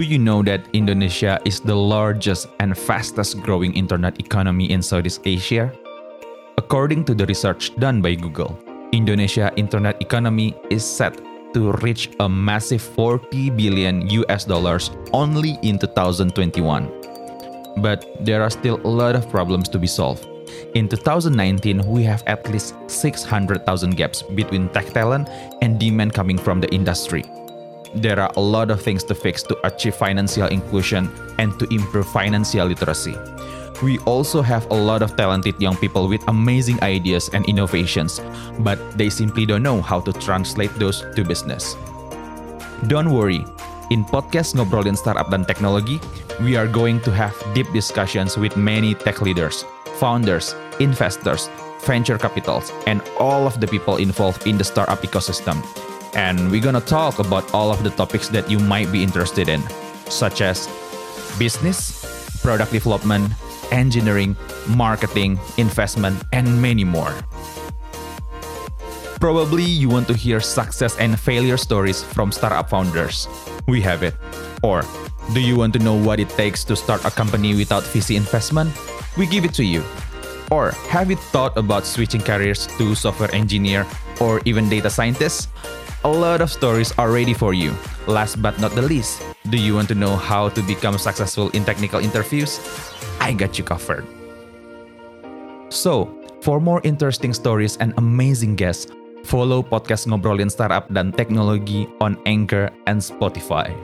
Do you know that Indonesia is the largest and fastest growing internet economy in Southeast Asia? According to the research done by Google, Indonesia internet economy is set to reach a massive 40 billion US dollars only in 2021. But there are still a lot of problems to be solved. In 2019, we have at least 600,000 gaps between tech talent and demand coming from the industry there are a lot of things to fix to achieve financial inclusion and to improve financial literacy. We also have a lot of talented young people with amazing ideas and innovations, but they simply don't know how to translate those to business. Don't worry, in podcast Ngobrolin Startup dan Teknologi, we are going to have deep discussions with many tech leaders, founders, investors, venture capitals, and all of the people involved in the startup ecosystem and we're gonna talk about all of the topics that you might be interested in, such as business, product development, engineering, marketing, investment, and many more. Probably you want to hear success and failure stories from startup founders. We have it. Or do you want to know what it takes to start a company without VC investment? We give it to you. Or have you thought about switching careers to software engineer or even data scientist? A lot of stories are ready for you. Last but not the least, do you want to know how to become successful in technical interviews? I got you covered. So, for more interesting stories and amazing guests, follow podcast Ngobrolin Startup dan Teknologi on Anchor and Spotify.